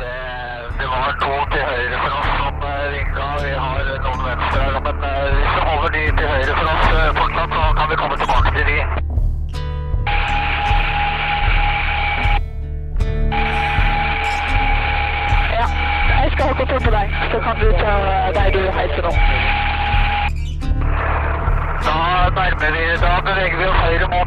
Det, det var to til høyre for oss som eh, vinka. Vi har noen venstre, her, men eh, hvis vi holder de til høyre for oss eh, fortsatt, så kan vi komme tilbake til de. Ja, jeg skal ha kontroll på deg, så kan du ta deg du heiser nå. Da nærmer vi, da beveger vi oss høyre mot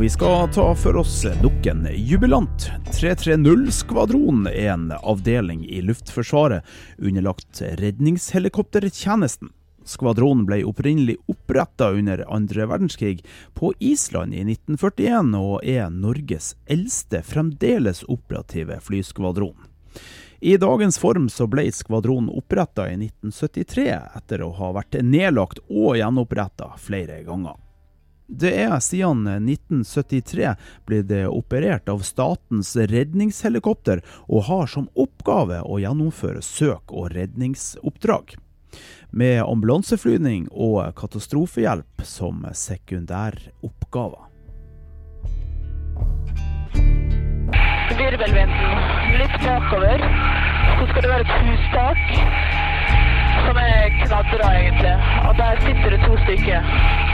Vi skal ta for oss nok en jubilant. 330-skvadronen er en avdeling i Luftforsvaret underlagt redningshelikoptertjenesten. Skvadronen ble opprinnelig oppretta under andre verdenskrig på Island i 1941, og er Norges eldste fremdeles operative flyskvadron. I dagens form så ble skvadronen oppretta i 1973, etter å ha vært nedlagt og gjenoppretta flere ganger. Det er siden 1973 blitt operert av statens redningshelikopter, og har som oppgave å gjennomføre søk- og redningsoppdrag. Med ambulanseflyvning og katastrofehjelp som sekundæroppgaver. Virvelvinden litt bakover, så skal det være et hustak som er knadra egentlig. Og der sitter det to stykker.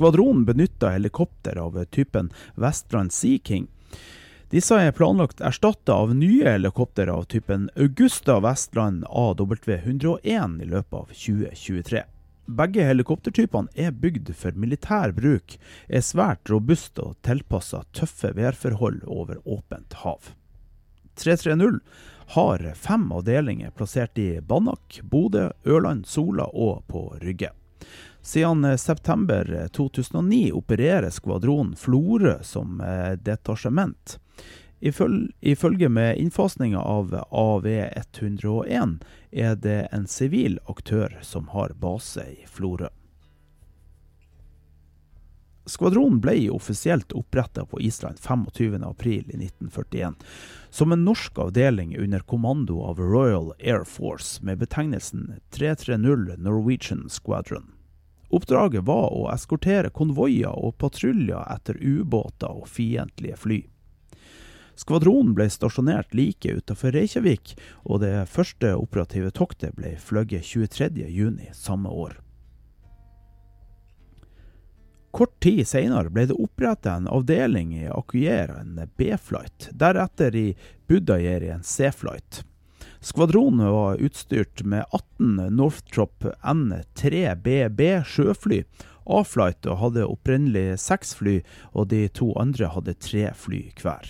Skvadronen benytta helikopter av typen Westland Sea King. Disse er planlagt erstatta av nye helikopter av typen Augusta Westland AW101 i løpet av 2023. Begge helikoptertypene er bygd for militær bruk, er svært robuste og tilpassa tøffe værforhold over åpent hav. 330 har fem avdelinger plassert i Banak, Bodø, Ørland, Sola og på Rygge. Siden september 2009 opererer skvadronen Florø som detasjement. Ifølge med innfasninga av AV101 er det en sivil aktør som har base i Florø. Skvadronen ble offisielt oppretta på Island 25.4.1941 som en norsk avdeling under kommando av Royal Air Force med betegnelsen 330 Norwegian Squadron. Oppdraget var å eskortere konvoier og patruljer etter ubåter og fiendtlige fly. Skvadronen ble stasjonert like utenfor Reykjavik, og det første operative toktet ble fløyet 23.6 samme år. Kort tid senere ble det opprettet en avdeling i Akuyer, en B-flight, deretter i Budajer i en C-flight. Skvadronen var utstyrt med 18 Northrop N3BB sjøfly, A-flight, hadde opprinnelig seks fly, og de to andre hadde tre fly hver.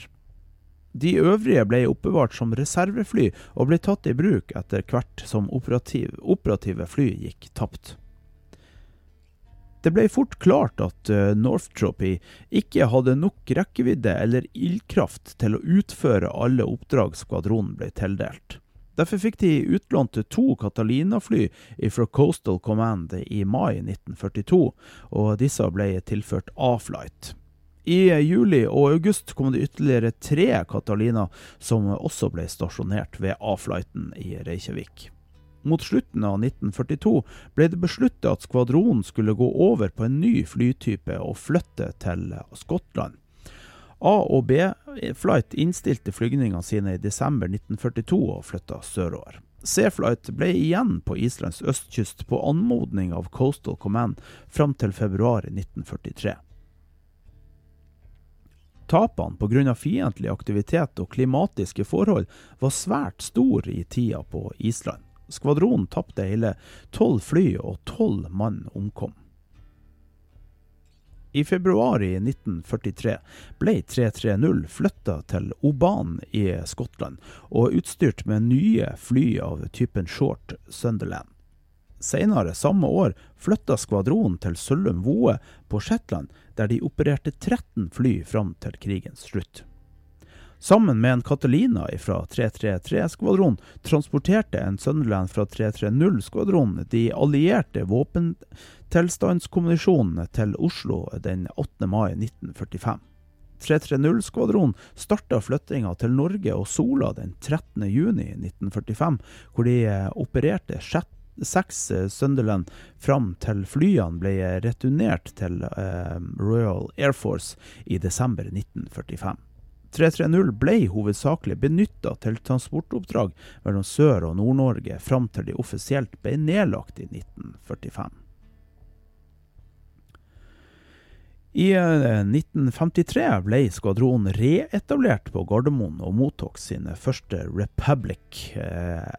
De øvrige ble oppbevart som reservefly og ble tatt i bruk etter hvert som operativ, operative fly gikk tapt. Det ble fort klart at Northrop ikke hadde nok rekkevidde eller ildkraft til å utføre alle oppdrag skvadronen ble tildelt. Derfor fikk de utlånt to Catalina-fly fra Coastal Command i mai 1942, og disse ble tilført A-flight. I juli og august kom det ytterligere tre Catalina, som også ble stasjonert ved A-flighten i Reykjavik. Mot slutten av 1942 ble det besluttet at skvadronen skulle gå over på en ny flytype og flytte til Skottland. A- og B-flight innstilte flygningene sine i desember 1942 og flytta sørover. C-flight ble igjen på Islands østkyst på anmodning av Coastal Command fram til februar 1943. Tapene pga. fiendtlig aktivitet og klimatiske forhold var svært store i tida på Island. Skvadronen tapte hele tolv fly, og tolv mann omkom. I februar i 1943 ble 330 flytta til Oban i Skottland, og utstyrt med nye fly av typen Short Sunderland. Senere samme år flytta skvadronen til Sølum Voe på Shetland, der de opererte 13 fly fram til krigens slutt. Sammen med en Catalina fra 333-skvadronen transporterte en Sunderland fra 330-skvadronen de allierte våpentilstandskommunisjonene til Oslo den 8. mai 1945. 330-skvadronen starta flyttinga til Norge og Sola den 13. juni 1945, hvor de opererte seks Sunderland fram til flyene ble returnert til eh, Royal Air Force i desember 1945. 330 ble hovedsakelig benytta til transportoppdrag mellom Sør- og Nord-Norge fram til de offisielt ble nedlagt i 1945. I 1953 ble skvadronen reetablert på Gardermoen og mottok sine første Republic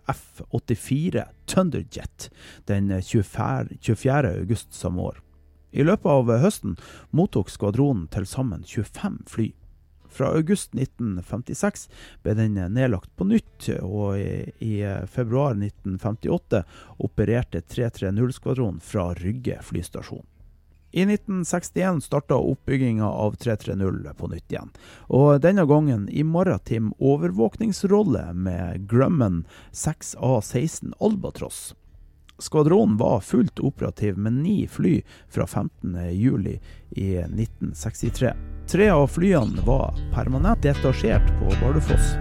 F-84 Thunderjet den 24. 24. august samme år. I løpet av høsten mottok skvadronen til sammen 25 fly. Fra august 1956 ble den nedlagt på nytt, og i, i februar 1958 opererte 330-skvadronen fra Rygge flystasjon. I 1961 starta oppbygginga av 330 på nytt igjen, og denne gangen i maritim overvåkningsrolle med Grumman 6A16 Albatross. Skvadronen var fullt operativ med ni fly fra 15.07 i 1963. Tre av flyene var permanent detasjert på Bardufoss.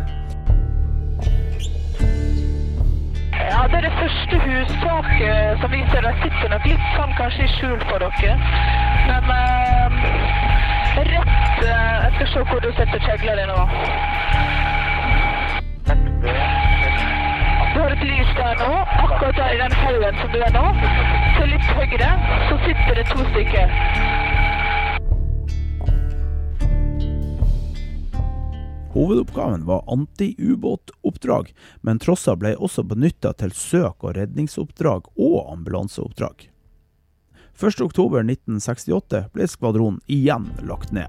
Ja, det er det første hustaket som viser deg sitter nok litt sånn kanskje i skjul for dere. Men eh, rett eh, Jeg skal se hvor du setter kjegla di nå. Du har et lys der nå, akkurat der i den haugen som du er nå. Til litt høyre så sitter det to stykker. Hovedoppgaven var antiubåtoppdrag, men trosser ble også benytta til søk- og redningsoppdrag og ambulanseoppdrag. 1.10.1968 ble skvadronen igjen lagt ned.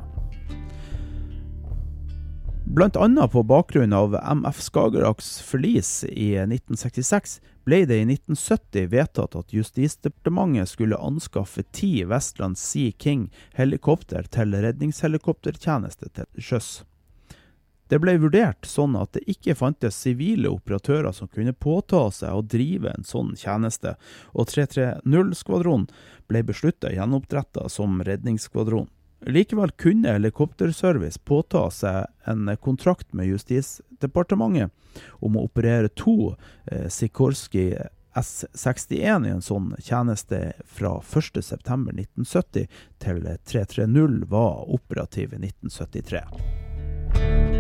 Annet på bakgrunn av MF Skagerraks forlis i 1966 ble det i 1970 vedtatt at Justisdepartementet skulle anskaffe ti Westland Sea King helikopter til redningshelikoptertjeneste til sjøs. Det ble vurdert sånn at det ikke fantes sivile operatører som kunne påta seg å drive en sånn tjeneste, og 330-skvadronen ble besluttet gjenopprettet som redningsskvadron. Likevel kunne Helikopterservice påta seg en kontrakt med Justisdepartementet om å operere to eh, Sikorsky S61 i en sånn tjeneste fra 1.9.1970 til 330 var operativ i 1973.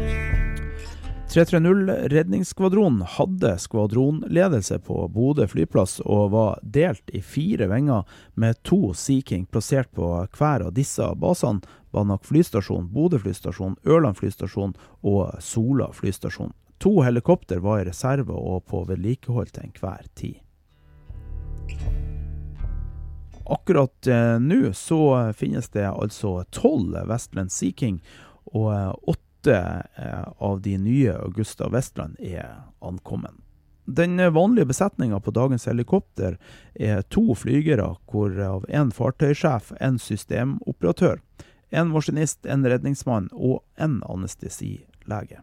330-redningsskvadronen hadde skvadronledelse på Bodø flyplass og var delt i fire vinger med to Sea King plassert på hver av disse basene, Banak flystasjon, Bodø flystasjon, Ørland flystasjon og Sola flystasjon. To helikopter var i reserve og på vedlikehold til enhver tid. Akkurat eh, nå så finnes det altså tolv Westland Sea King og åtte åtte eh, av de nye Augusta Westland er ankommet. Den vanlige besetninga på dagens helikopter er to flygere, hvorav en fartøysjef, en systemoperatør, en maskinist, en redningsmann og en anestesilege.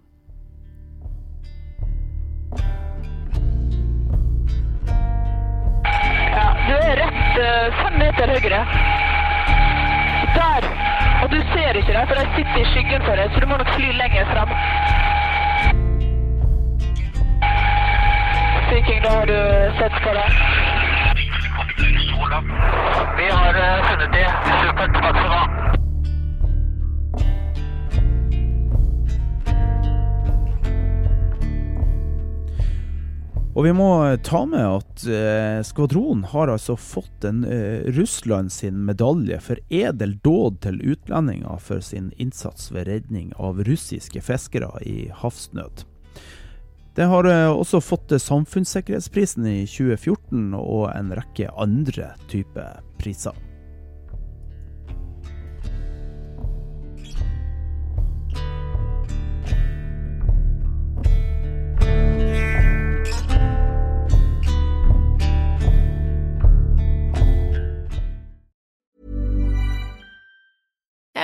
Du er rett eh, fem meter høyere. Og du ser ikke dem, for de sitter i skyggen for deg, så du må nok fly lenger fram. Viking, da har du sett på det. Vi har eh, funnet de. Supert. Takk skal du ha. Og vi må ta med at eh, skvadronen har altså fått en eh, Russland sin medalje for edel dåd til utlendinger for sin innsats ved redning av russiske fiskere i havsnød. Det har eh, også fått Samfunnssikkerhetsprisen i 2014 og en rekke andre typer priser.